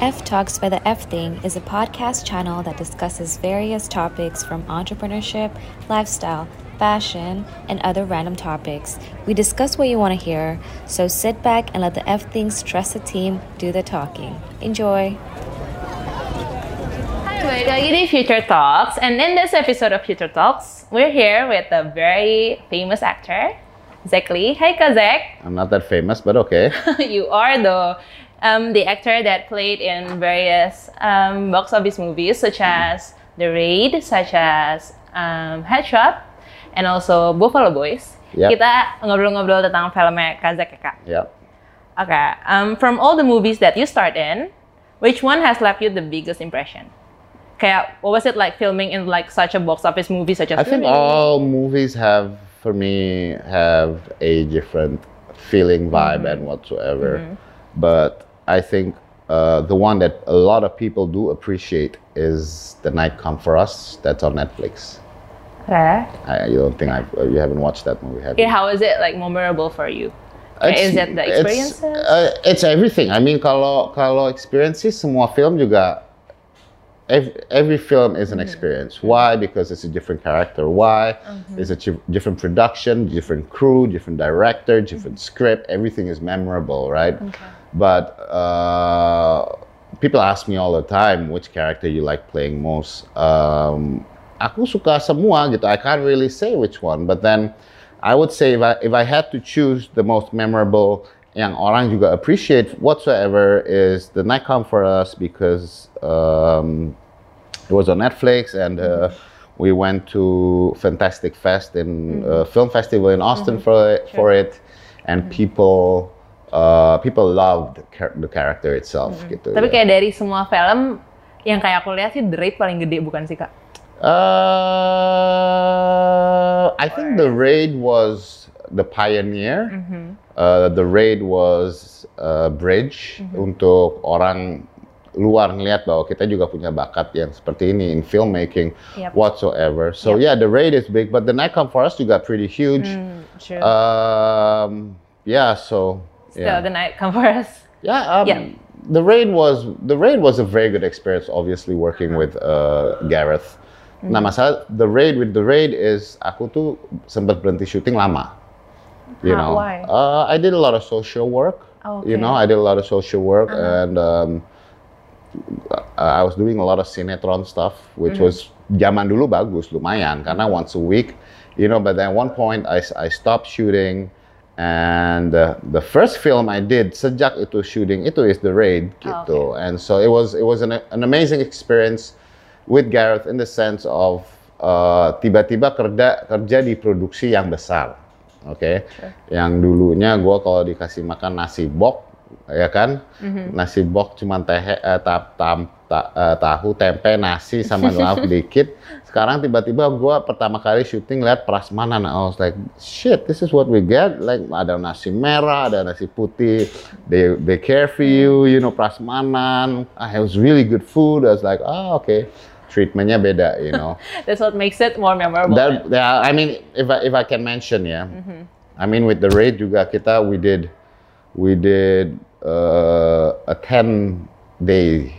F Talks by the F Thing is a podcast channel that discusses various topics from entrepreneurship, lifestyle, fashion, and other random topics. We discuss what you want to hear, so sit back and let the F Thing's trusted team do the talking. Enjoy! Hi, balik lagi di Future Talks, and in this episode of Future Talks, we're here with a very famous actor, Zack Lee. Hey, Kazek. I'm not that famous, but okay. you are the um, the actor that played in various um, box office movies such as The Raid, such as um, Headshot, and also Buffalo Boys. Yep. Kita ngobrol-ngobrol tentang filmnya Kak Zack ya Kak. Yep. Okay, um, from all the movies that you starred in, which one has left you the biggest impression? Kayak, what was it like filming in like such a box office movie such as I think all movies have, for me, have a different feeling, vibe, and whatsoever. But I think uh, the one that a lot of people do appreciate is The Night Come for Us. That's on Netflix. Okay. I, you don't think I've, you haven't watched that movie, have you? Okay, how is it like memorable for you? Kayak, is it the it's- uh, it's everything. I mean, kalau kalau experiences semua film juga every, every film is an Mm-hmm. experience. Why? Because it's a different character. Why? Mm-hmm. It's a different production, different crew, different director, different Mm-hmm. script. Everything is memorable, right? But uh, people ask me all the time which character you like playing most. Um, aku suka semua gitu. I can't really say which one, but then I would say if I if I had to choose the most memorable yang orang juga appreciate whatsoever is The Night Come for Us because um, it was on Netflix and uh, we went to Fantastic Fest in uh, film festival in Austin for it, for it and people uh, people loved the char- the character itself gitu. Tapi ya. kayak dari semua film yang kayak aku lihat sih The Raid paling gede bukan sih kak? Uh, I think the raid was the pioneer. Uh, the raid was a bridge untuk orang luar ngelihat bahwa kita juga punya bakat yang seperti ini in filmmaking Yep. whatsoever. So yeah, the raid is big, but the night come for us juga pretty huge. Sure. Um, yeah, so Still, yeah. The Night Come For Us. Yeah, um, Yeah. the raid was the raid was a very good experience. Obviously, working with uh, Gareth. Mm-hmm. Nah, masalah the raid with the raid is aku tuh sempat berhenti syuting lama. You know, why? Uh, I did a lot of social work. Oh, You okay. know, I did a lot of social work, Uh-huh. and um, I was doing a lot of sinetron stuff, which Mm-hmm. was zaman dulu bagus, lumayan, karena once a week, you know. But then at one point, I I stopped shooting, and uh, the first film I did sejak itu shooting itu is the raid Oh, gitu, and so it was it was an an amazing experience with Gareth in the sense of uh, tiba-tiba kerja kerja di produksi yang besar, oke? Yang dulunya gue kalau dikasih makan nasi bok, ya kan, nasi bok cuma teh, eh, tap, tam, ta- eh, tahu, tempe, nasi sama lauk dikit. Sekarang tiba-tiba gue pertama kali syuting lihat prasmanan, I was like, shit, this is what we get. Like ada nasi merah, ada nasi putih, they they care for you, you know, prasmanan. Ah, it was really good food. I was like, oh okay, treatmentnya beda, you know. That's what makes it more memorable. That, yeah, I mean, if I if I can mention ya, I mean with the raid juga kita we did we did uh, a 10 day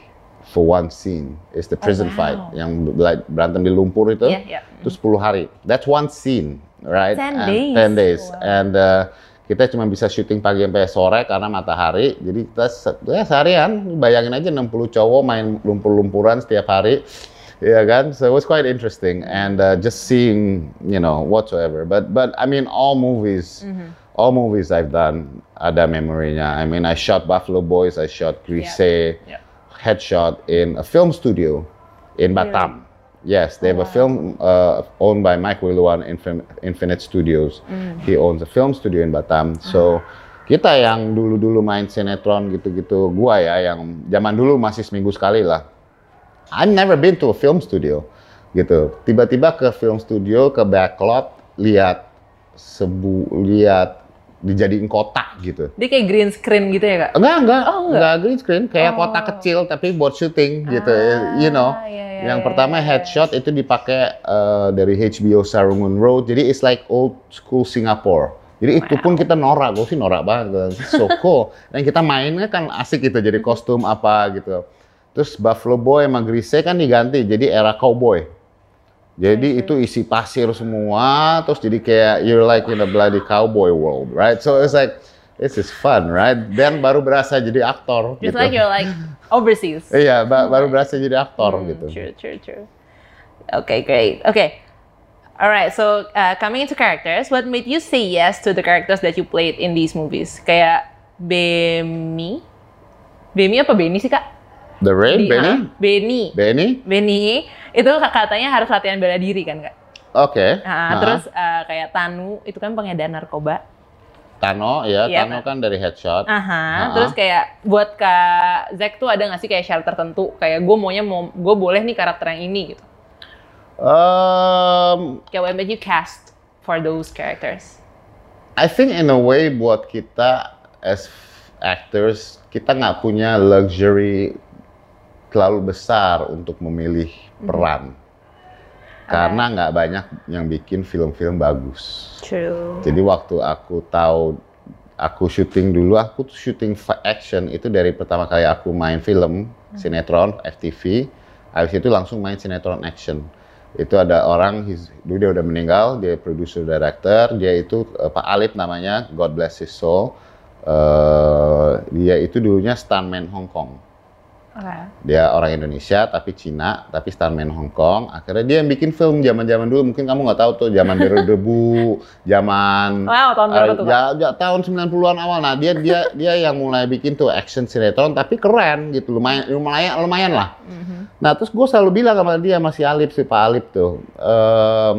for one scene. It's the prison wow. fight yang bela- berantem di lumpur itu. Yeah, yeah. Itu 10 hari. That's one scene, right? 10 And days. 10 days. Wow. And uh, kita cuma bisa syuting pagi sampai sore karena matahari. Jadi kita ya seharian, bayangin aja 60 cowok main lumpur-lumpuran setiap hari. Yeah, kan? So it was quite interesting and uh, just seeing, you know, whatsoever. But but I mean, all movies, all movies I've done ada memorinya. I mean, I shot Buffalo Boys, I shot Grise, Yeah. Headshot in a film studio in Batam. Yes, they have a wow. film uh, owned by Mike Wiluan Infin- Infinite Studios. He owns a film studio in Batam. So kita yang dulu-dulu main sinetron gitu-gitu, gua ya yang zaman dulu masih seminggu sekali lah. I've never been to a film studio gitu. Tiba-tiba ke film studio, ke backlot, lihat sebu lihat dijadiin kotak gitu. Dia kayak green screen gitu ya kak? Enggak, enggak, Oh, enggak? green screen, kayak Oh. kotak kecil tapi buat syuting gitu, you know. Ah, iya, iya, yang iya, pertama iya. headshot itu dipakai uh, dari HBO Sarungun Road, jadi it's like old school Singapore. Jadi itu pun kita norak, gue sih norak banget. So cool. Dan kita mainnya kan asik gitu, jadi kostum apa gitu. Terus Buffalo Boy sama Grise kan diganti, jadi era cowboy. Jadi itu isi pasir semua, terus jadi kayak you're like in a bloody cowboy world, right? So it's like this is fun, right? Dan baru berasa jadi aktor. Just gitu. like you're like overseas. Iya, ba- baru berasa jadi aktor Hmm, gitu. True, true, true. Okay, great. Okay. All right, so uh, coming into characters, what made you say yes to the characters that you played in these movies? Kayak Bemi? Bemi apa Beni sih, Kak? The Raid, Di- Benny? Beni. Benny? Beni, itu katanya harus latihan bela diri kan, Kak? Oke. Nah, Ah. terus uh, kayak Tanu, itu kan pengedar narkoba. Tano ya, Iya, Tano kan dari headshot. Aha, Ah. terus kayak buat Kak Zack tuh ada nggak sih kayak syarat tertentu? Kayak gue maunya mau, gue boleh nih karakter yang ini gitu. Um, Kayak what made you cast for those characters? I think in a way buat kita as actors kita nggak punya luxury terlalu besar untuk memilih peran karena nggak banyak yang bikin film-film bagus. True. Jadi waktu aku tahu aku syuting dulu, aku tuh syuting action itu dari pertama kali aku main film sinetron FTV, habis itu langsung main sinetron action. Itu ada orang, his- dulu dia udah meninggal, dia producer director, dia itu eh, Pak Alip namanya, God bless his soul. Eh, dia itu dulunya stuntman Hong Kong. Dia orang Indonesia tapi Cina, tapi stuntman Hong Kong. Akhirnya dia yang bikin film zaman-zaman dulu. Mungkin kamu nggak tahu tuh zaman Debu, zaman Wow, tahun berapa tuh, Kak? ya, ya, tahun 90-an awal. Nah, dia dia dia yang mulai bikin tuh action sinetron tapi keren gitu. Lumayan lumayan lumayan lah. Mm-hmm. Nah, terus gue selalu bilang sama dia masih Alip si Pak Alip tuh. ehm,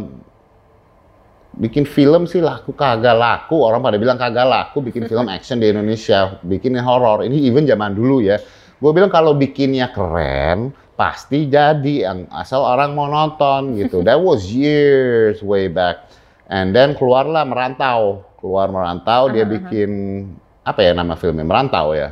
bikin film sih laku kagak laku orang pada bilang kagak laku bikin film action di Indonesia bikin horor ini even zaman dulu ya gue bilang kalau bikinnya keren pasti jadi yang asal orang mau nonton gitu. That was years way back. And then keluarlah merantau. Keluar merantau dia bikin apa ya nama filmnya? Merantau ya?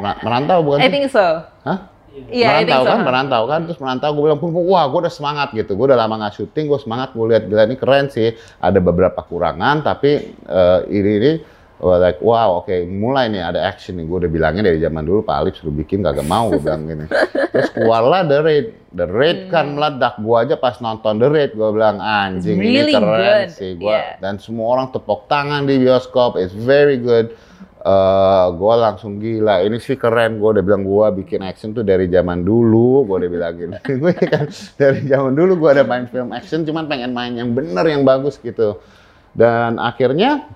Mer- merantau bukan I think so. Hah? Iya, think merantau so. kan, merantau kan, terus merantau gue bilang, wah gue udah semangat gitu, gue udah lama nggak syuting, gue semangat, gue lihat gila ini keren sih, ada beberapa kurangan, tapi eh, ini ini like wow oke mulai nih ada action nih, gue udah bilangnya dari zaman dulu Pak Alip suruh bikin kagak mau gue bilang gini, terus keluarlah The Raid, The Raid kan meledak, gue aja pas nonton The Raid gue bilang anjing Hmm. Really ini keren good, sih, gue yeah. dan semua orang tepuk tangan di bioskop, it's very good. eh gue langsung gila, ini sih keren. Gue udah bilang gue bikin action tuh dari zaman dulu. Gue udah bilang gini, gue kan dari zaman dulu gue ada main film action, cuman pengen main yang bener, yang bagus gitu. Dan akhirnya,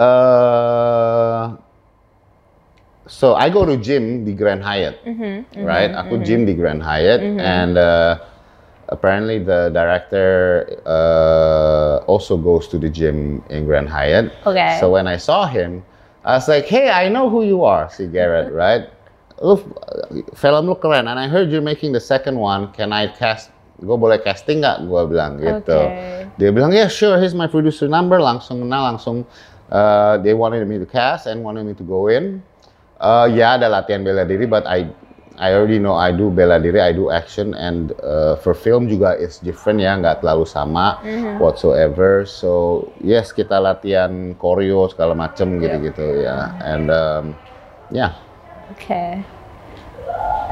eh so I go to gym di Grand Hyatt, Mm-hmm, right? Aku gym di Grand Hyatt, and uh, apparently the director uh, also goes to the gym in Grand Hyatt. Okay. So when I saw him, I was like, "Hey, I know who you are, si Garrett, right? Lu film lu keren, and I heard you're making the second one. Can I cast? Gue boleh casting nggak? Gue bilang gitu. Okay. Dia bilang, yeah, sure. Here's my producer number. Langsung kenal, langsung. Uh, they wanted me to cast and wanted me to go in. Uh, ya ada latihan bela diri, but I I already know I do bela diri, I do action, and uh, for film juga is different ya, nggak terlalu sama whatsoever. So yes kita latihan choreo segala macem gitu-gitu ya, and um, yeah. Okay.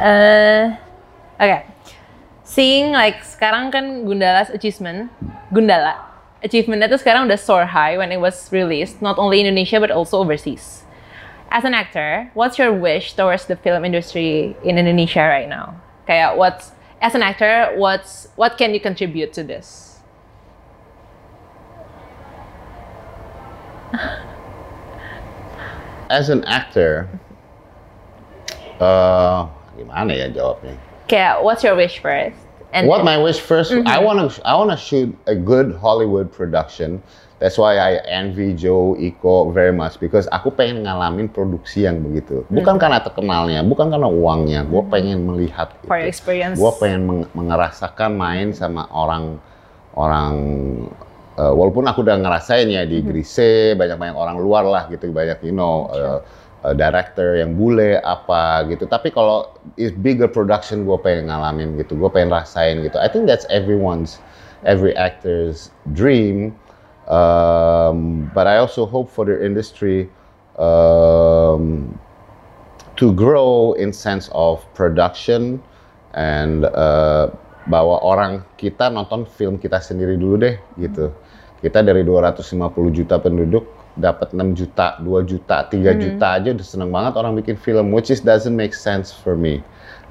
Uh, okay. Seeing like sekarang kan Gundala's achievement, Gundala achievementnya tuh sekarang udah soar high when it was released, not only in Indonesia but also overseas. As an actor, what's your wish towards the film industry in Indonesia right now? Kayak what's as an actor, what's what can you contribute to this? As an actor, uh, gimana ya jawabnya? Kayak what's your wish first? And what my wish 1st I want to I want to shoot a good Hollywood production. That's why I envy Joe Iko very much because aku pengen ngalamin produksi yang begitu. Bukan karena terkenalnya, bukan karena uangnya. Gue pengen melihat for itu. experience. Gue pengen meng- mengerasakan main sama orang orang eh, walaupun aku udah ngerasain ya di Grise banyak banyak orang luar lah gitu banyak you know eh, eh, director yang bule apa gitu. Tapi kalau is bigger production gue pengen ngalamin gitu. Gue pengen rasain gitu. I think that's everyone's every actor's dream. Um, but I also hope for the industry um, to grow in sense of production and uh, bahwa orang kita nonton film kita sendiri dulu deh gitu. Kita dari 250 juta penduduk dapat 6 juta, 2 juta, 3 juta aja udah seneng banget orang bikin film which is doesn't make sense for me.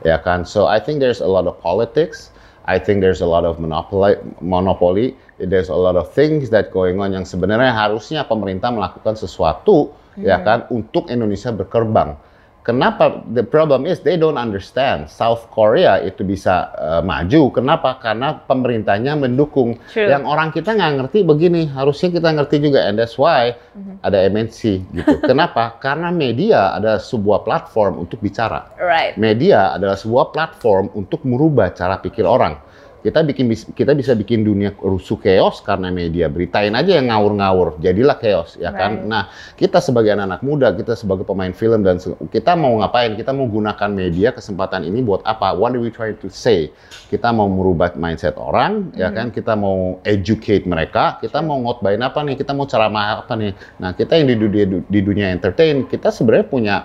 Ya kan? So I think there's a lot of politics. I think there's a lot of monopoly, monopoly. There's a lot of things that going on yang sebenarnya harusnya pemerintah melakukan sesuatu ya kan untuk Indonesia berkembang. Kenapa? The problem is they don't understand. South Korea itu bisa uh, maju. Kenapa? Karena pemerintahnya mendukung. True. Yang orang kita nggak ngerti begini. Harusnya kita ngerti juga. And that's why ada MNC gitu. Kenapa? Karena media adalah sebuah platform untuk bicara. Right. Media adalah sebuah platform untuk merubah cara pikir orang. Kita bikin kita bisa bikin dunia rusuh chaos karena media. Beritain aja yang ngawur-ngawur, jadilah chaos ya kan. Right. Nah, kita sebagai anak-anak muda, kita sebagai pemain film dan kita mau ngapain? Kita mau gunakan media kesempatan ini buat apa? What are we trying to say? Kita mau merubah mindset orang, ya kan? Kita mau educate mereka, kita mau ngotbain apa nih? Kita mau ceramah apa nih? Nah, kita yang di dunia di dunia entertain, kita sebenarnya punya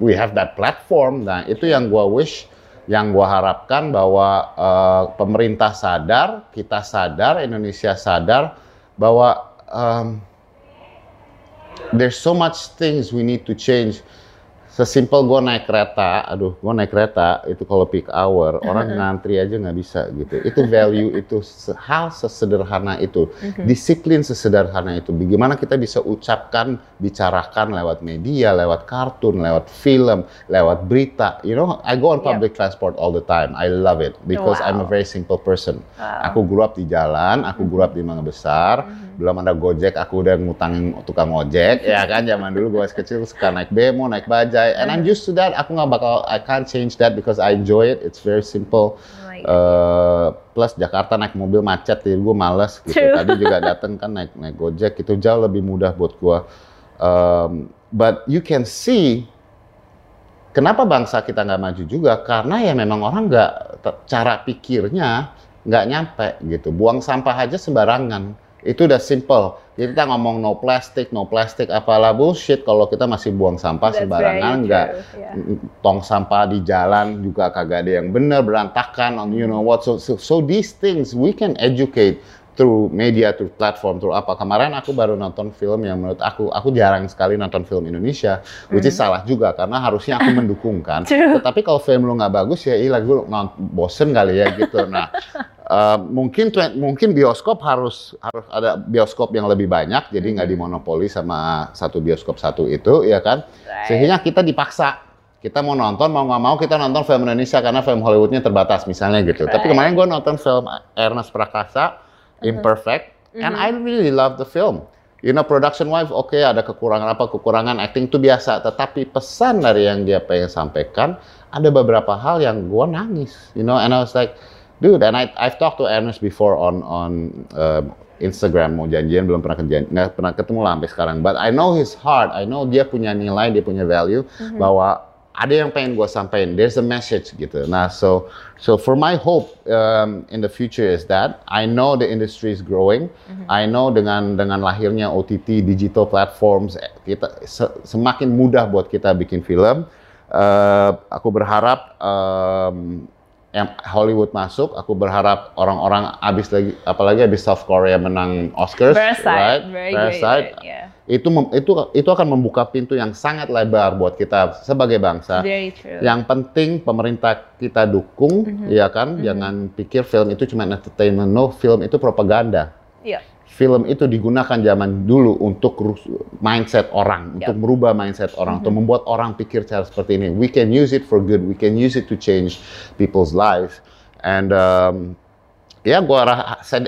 we have that platform. Nah, itu yang gua wish yang gua harapkan bahwa eh, pemerintah sadar, kita sadar, Indonesia sadar bahwa um, there's so much things we need to change. Sesimpel gue naik kereta, aduh, gue naik kereta itu kalau peak hour orang ngantri aja nggak bisa gitu. Itu value itu hal sesederhana itu, disiplin sesederhana itu. Bagaimana kita bisa ucapkan, bicarakan lewat media, lewat kartun, lewat film, lewat berita. You know, I go on Yeah. public transport all the time. I love it because I'm a Wow. very simple person. Wow. Aku grew up di jalan, aku grew up di Mangga Besar, belum ada Gojek, aku udah ngutangin tukang ojek, ya kan zaman dulu gue masih kecil suka naik bemo, naik bajai, and I'm used to that. Aku nggak bakal, I can't change that because I enjoy it. It's very simple. Eh, plus Jakarta naik mobil macet, jadi gue males gitu. True. Tadi juga dateng kan naik naik Gojek, itu jauh lebih mudah buat gue. Um, but you can see Kenapa bangsa kita nggak maju juga? Karena ya memang orang nggak cara pikirnya nggak nyampe gitu. Buang sampah aja sembarangan. Itu udah simple. Jadi kita ngomong no plastic, no plastic, apalah bullshit kalau kita masih buang sampah That's sembarangan, nggak yeah. mm, tong sampah di jalan juga kagak ada yang bener, berantakan, on you know what. So, so, so these things we can educate through media, through platform, through apa. Kemarin aku baru nonton film yang menurut aku, aku jarang sekali nonton film Indonesia, which is salah juga karena harusnya aku mendukung kan. True. Tetapi kalau film lu nggak bagus ya, ilah gue bosen kali ya gitu. Nah, eh, mungkin mungkin bioskop harus harus ada bioskop yang lebih banyak, jadi nggak dimonopoli sama satu bioskop satu itu, ya kan? Right. Sehingga kita dipaksa kita mau nonton mau nggak mau kita nonton film Indonesia karena film Hollywoodnya terbatas misalnya gitu. Tapi Right. kemarin gue nonton film Ernest Prakasa Imperfect and I really love the film. You know production wise oke ada kekurangan apa kekurangan acting itu biasa. Tetapi pesan dari yang dia pengen sampaikan ada beberapa hal yang gue nangis. You know and I was like dude and I I've talked to Ernest before on on um, Instagram mau janjian belum pernah kejan nggak pernah ketemu lah sampai sekarang. But I know his heart, I know dia punya nilai, dia punya value bahwa ada yang pengen gue sampaikan. There's a message gitu. Nah, so so for my hope um, in the future is that I know the industry is growing. I know dengan dengan lahirnya OTT digital platforms eh, kita se- semakin mudah buat kita bikin film. Eh, aku berharap um, yang Hollywood masuk. Aku berharap orang-orang abis lagi, apalagi abis South Korea menang Oscars, Parasite, right? very Parasite. great. Yeah. Itu mem- itu itu akan membuka pintu yang sangat lebar buat kita sebagai bangsa. Very true. Yang penting pemerintah kita dukung, ya kan? Jangan pikir film itu cuma entertainment. No, film itu propaganda. Yeah. Film itu digunakan zaman dulu untuk mindset orang, untuk merubah mindset orang, untuk membuat orang pikir cara seperti ini. We can use it for good. We can use it to change people's lives. And um, ya gua arah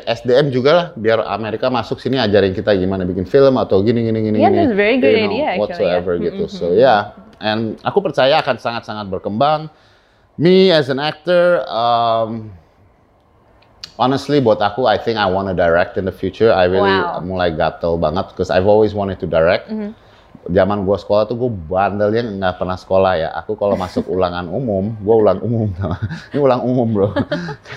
SDM juga lah biar Amerika masuk sini ajarin kita gimana bikin film atau gini gini gini Yeah, gini. that's a very good you know, idea, actually, whatsoever yeah. gitu. So yeah, and aku percaya akan sangat-sangat berkembang. Me as an actor, um, honestly buat aku, I think I want to direct in the future. I really Wow. mulai gatel banget because I've always wanted to direct. zaman gua sekolah tuh gue bandelnya nggak pernah sekolah ya. Aku kalau masuk ulangan umum, gua ulang umum. Ini ulang umum bro.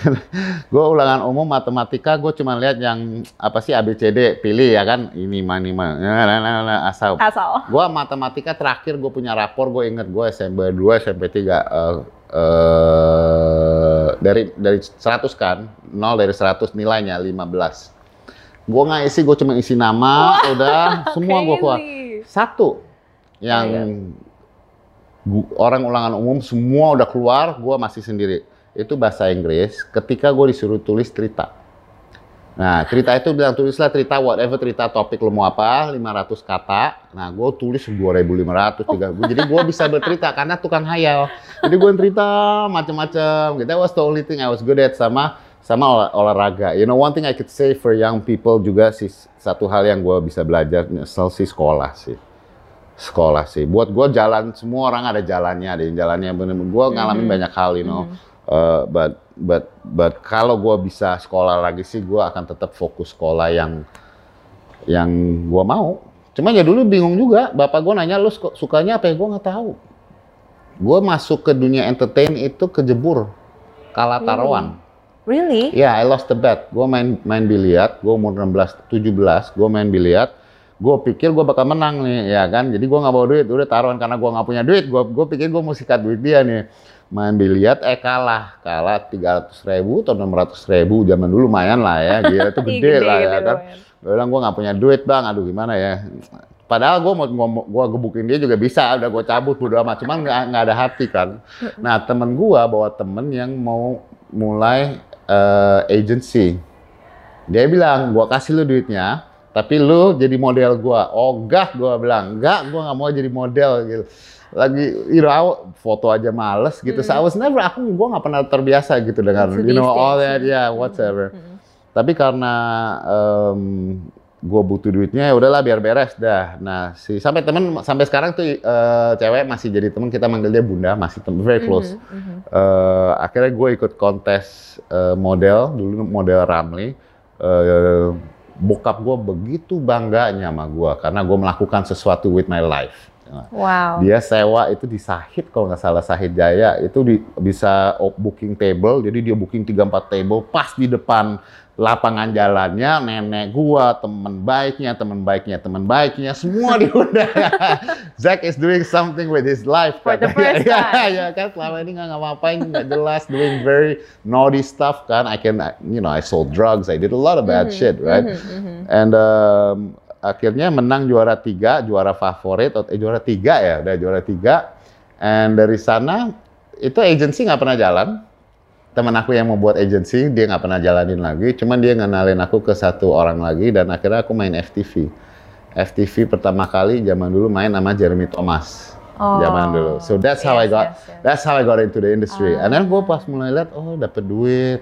gue ulangan umum matematika, gue cuma lihat yang apa sih ABCD, pilih ya kan. Ini mana mana, nah, nah, nah, asal. Asal. Gua matematika terakhir gue punya rapor, gue inget gue SMP 2, SMP 3. Uh, uh, dari dari 100 kan, 0 dari 100 nilainya 15. Gue nggak isi, gue cuma isi nama, udah semua gue keluar. Satu yang Iya. gu- orang ulangan umum semua udah keluar, gue masih sendiri. Itu bahasa Inggris. Ketika gue disuruh tulis cerita. Nah, cerita itu bilang tulislah cerita whatever cerita topik lo mau apa, 500 kata. Nah, gue tulis 2.500, 3.000. Jadi gue bisa bercerita karena tukang hayal. Jadi gue cerita macam-macam. Gitu. That was the only thing I was good at sama sama olah- olahraga. You know, one thing I could say for young people juga sih satu hal yang gue bisa belajar nyesel sih sekolah sih. Sekolah sih. Buat gue jalan semua orang ada jalannya, ada yang jalannya bener-bener. Gue ngalamin banyak hal, you know. Uh, but but but kalau gue bisa sekolah lagi sih, gue akan tetap fokus sekolah yang yang gue mau. Cuma ya dulu bingung juga. Bapak gue nanya, lu suka- sukanya apa ya? Gue nggak tahu. Gue masuk ke dunia entertain itu kejebur. Kalah taruhan. Really? Ya, I lost the bet. Gue main main biliar, gue umur 16, 17, gue main biliar. Gue pikir gue bakal menang nih, ya kan? Jadi gue nggak bawa duit, udah taruhan karena gue nggak punya duit. Gue gue pikir gue mau sikat duit dia nih. Main biliar, eh kalah, kalah 300 ribu atau 600 ribu. Zaman dulu lumayan lah ya, gila itu gede, Gede, lah ya gede kan. Gue bilang gue nggak punya duit bang, aduh gimana ya. Padahal gue mau gue gebukin dia juga bisa, udah gue cabut bodo amat. Cuman nggak ada hati kan. Nah temen gue bawa temen yang mau mulai eh, agency. Dia bilang, gua kasih lu duitnya, tapi lu jadi model gua. Oh, enggak, gua bilang, enggak, gua nggak mau jadi model gitu. Lagi, you know, foto aja males gitu. So I was never, aku gua nggak pernah terbiasa gitu dengan, you know, all that, yeah, whatever. Tapi karena em, gue butuh duitnya ya udahlah biar beres dah. Nah, si sampai temen sampai sekarang tuh eh, cewek masih jadi temen kita manggil dia Bunda, masih temen, very close. Eh, akhirnya gue ikut kontes eh, model dulu model Ramli. Eh, bokap gue begitu bangganya sama gue karena gue melakukan sesuatu with my life. Wow. Dia sewa itu di Sahid kalau nggak salah Sahid Jaya itu di, bisa booking table jadi dia booking 3-4 table pas di depan lapangan jalannya nenek gua teman baiknya teman baiknya teman baiknya semua diundang. Zack is doing something with his life For the first ya, time. ya kan? Selama ini nggak ngapain nggak jelas doing very naughty stuff kan? I can you know I sold drugs I did a lot of bad shit right? and um, akhirnya menang juara tiga juara favorit eh juara tiga ya udah juara tiga. And dari sana itu agency nggak pernah jalan teman aku yang mau buat agency dia nggak pernah jalanin lagi. Cuman dia ngenalin aku ke satu orang lagi dan akhirnya aku main FTV FTV pertama kali zaman dulu main sama Jeremy Thomas. Oh, zaman dulu. So that's how I yes, got yes, yes. that's how I got into the industry. And then gue pas mulai lihat oh dapet duit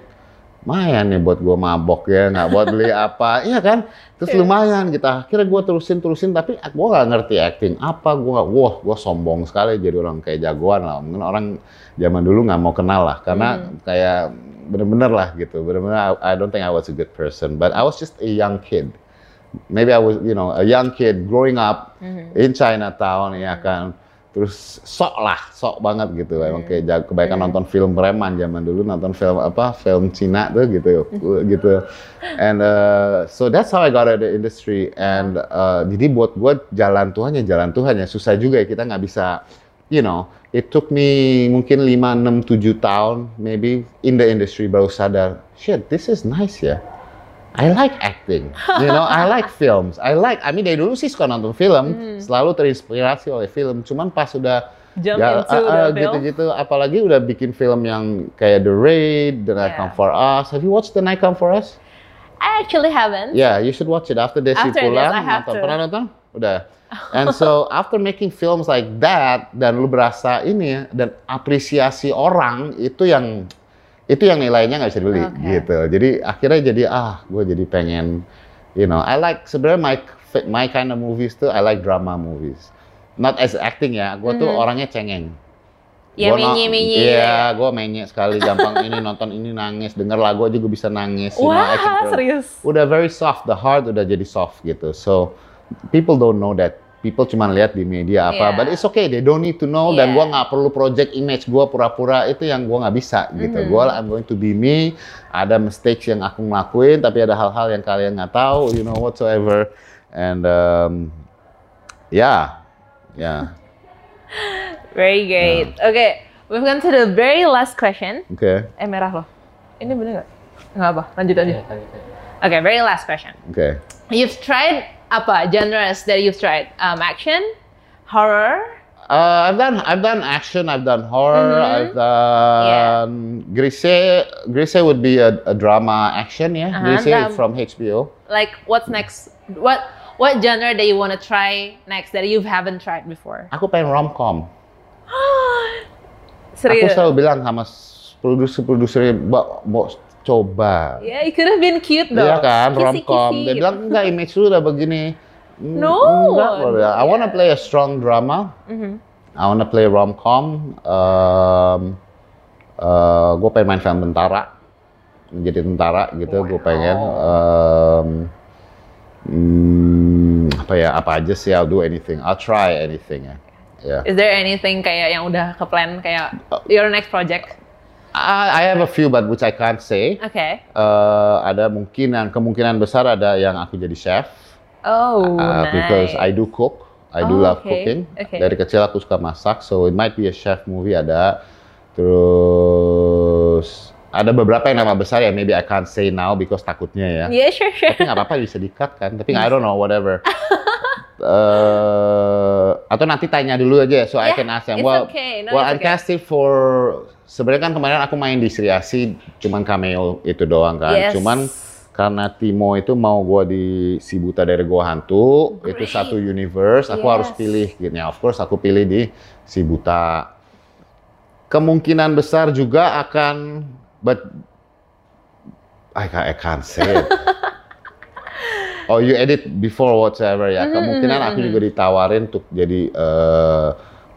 lumayan nih buat gue mabok ya nggak buat beli apa. Iya kan? Terus Iya. lumayan gitu. Akhirnya gue terusin terusin tapi gue nggak ngerti acting apa. Gue nggak wah gue sombong sekali jadi orang kayak jagoan lah. Mungkin orang zaman dulu nggak mau kenal lah karena Hmm. kayak bener-bener lah gitu. Bener-bener I, I don't think I was a good person but I was just a young kid. Maybe I was you know a young kid growing up Mm-hmm. in Chinatown ya kan terus sok lah sok banget gitu. Emang kayak jag- kebanyakan nonton film preman zaman dulu nonton film apa film Cina tuh gitu gitu. And uh, so that's how I got out of the industry. And uh, jadi buat gue jalan Tuhan ya jalan Tuhan ya. Susah juga ya kita nggak bisa you know. It took me mungkin 5 6 7 tahun maybe in the industry baru sadar shit this is nice ya I like acting, you know, I like films, I like, I mean dari dulu sih suka nonton film, selalu terinspirasi oleh film, cuman pas sudah Jump ya, into film. gitu-gitu, apalagi udah bikin film yang kayak The Raid, The Night Yeah. Come For Us, have you watched The Night Come For Us? I actually haven't. Yeah, you should watch it after Desi After this, pulang, I have nonton. to. pernah nonton? Udah. And so after making films like that, dan lu berasa ini ya, dan apresiasi orang itu yang itu yang nilainya nggak bisa dibeli Oke. gitu. Jadi akhirnya jadi ah, gue jadi pengen, you know, I like sebenarnya my my kind of movies tuh I like drama movies. Not as acting ya, gue tuh orangnya cengeng. Ya menye-menye. Iya, gue menye sekali gampang ini nonton ini nangis, denger lagu aja gue bisa nangis. you know, Wah, feel- serius. udah very soft, the heart udah jadi soft gitu. So people don't know that people cuma lihat di media apa, Yeah. but it's okay, they don't need to know dan Yeah. gua nggak perlu project image gua pura-pura itu yang gua nggak bisa gitu. Mm-hmm. Gua I'm going to be me. Ada mistakes yang aku ngelakuin, tapi ada hal-hal yang kalian nggak tahu, you know whatsoever. And um, yeah, yeah, Very great. Okay, we've gone to the very last question. okay, Eh merah loh. Ini bener nggak? Nggak apa. Lanjut aja. Okay, very last question. okay. You've tried apa genres that you've tried? Um, action, horror. Uh, I've done I've done action, I've done horror, Mhm. I've done Grise. Grise would be a, a drama action, yeah. Uh-huh, Grise dram- from HBO. Like what's next? What what genre that you want to try next that you haven't tried before? Aku pengen romcom. Serius? Aku selalu bilang sama produser-produsernya, Mbak, coba. Yeah, it could have been cute though. Iya kan, romcom. Dia bilang enggak image lu udah begini. Mm, No. Enggak, bilang, I wanna play a strong drama. Mhm. I wanna play romcom. Um, uh, gue pengen main film tentara, menjadi tentara gitu. Gue pengen. Um, hmm, apa ya? Apa aja sih? I'll do anything. I'll try anything ya. Yeah. Is there anything kayak yang udah ke plan kayak your next project? I, I have a few, but which I can't say. Okay. Uh, ada mungkinan kemungkinan besar ada yang aku jadi chef. Oh, Uh, nice. because I do cook. I do Oh, love okay. cooking. Okay. Dari kecil aku suka masak, so it might be a chef movie ada. Terus ada beberapa yang nama besar ya, maybe I can't say now because takutnya ya. Yeah, sure, sure. Tapi nggak apa-apa bisa di-cut kan. Tapi I don't know, whatever. Eh, atau nanti tanya dulu aja so I Yeah, can ask them. Well, okay. No, well I'm okay. casted for sebenarnya kan kemarin aku main di Sri Asi cuman cameo itu doang kan. Yes. Cuman karena Timo itu mau gua di si buta dari gua hantu itu Great. satu universe aku Yes. harus pilih gitu ya of course aku pilih di si buta kemungkinan besar juga akan but I can't, I can't say it. oh you edit before whatsoever ya Mhm, kemungkinan aku mhm. juga ditawarin untuk jadi eh,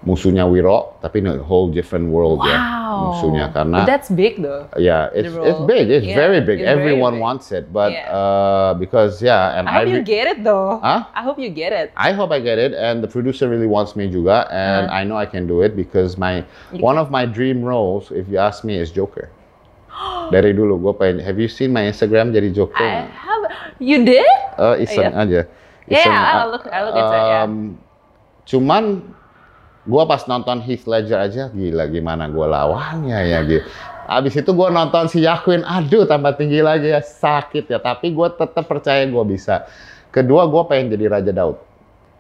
musuhnya Wiro tapi in a whole different world ya Wow. musuhnya karena But that's big though. yeah, it's it's big. It's Yeah, very big. it's very Everyone big. wants it, but Yeah. uh, because yeah, and I hope re- you get it though. Huh? I hope you get it. I hope I get it, and the producer really wants me juga, and Uh-huh. I know I can do it because my You one of my dream roles, if you ask me, is Joker. Dari dulu gue pengen. Have you seen my Instagram jadi Joker? I have. You did? Uh, iseng Yeah. aja. Yeah, Iseng, I'll uh, look- I'll look into it, yeah. um, Cuman gua pas nonton Heath Ledger aja gila gimana gua lawannya ya gitu. Abis itu gua nonton si Yaquin, aduh tambah tinggi lagi ya sakit ya. Tapi gua tetap percaya gua bisa. Kedua gua pengen jadi Raja Daud,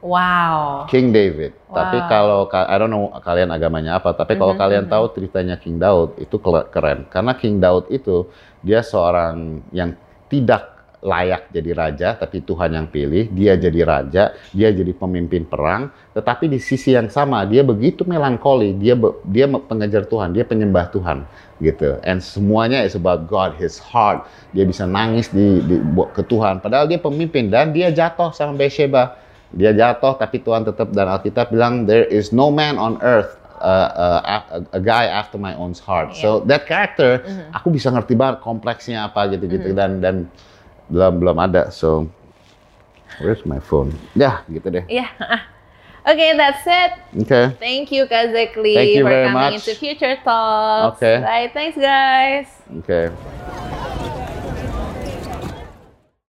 Wow. King David. Tapi Wow. kalau ka- I don't know kalian agamanya apa, tapi kalau Mhm, kalian mhm. tahu ceritanya King Daud itu keren. Karena King Daud itu dia seorang yang tidak layak jadi raja, tapi Tuhan yang pilih, dia jadi raja, dia jadi pemimpin perang, tetapi di sisi yang sama dia begitu melankoli, dia dia pengejar Tuhan, dia penyembah Tuhan gitu. And semuanya is about God, his heart. Dia bisa nangis di, di- ke Tuhan padahal dia pemimpin dan dia jatuh sama Bathsheba. Dia jatuh tapi Tuhan tetap dan Alkitab bilang there is no man on earth uh, uh, a, a guy after my own heart. So that character aku bisa ngerti banget kompleksnya apa gitu-gitu dan dan belum belum ada. So where's my phone? Ya, gitu deh. Yeah. Okay, that's it. Okay. Thank you, Kazekli, Thank you for very coming much. into Future Talks. Okay. Bye. Thanks, guys. Okay.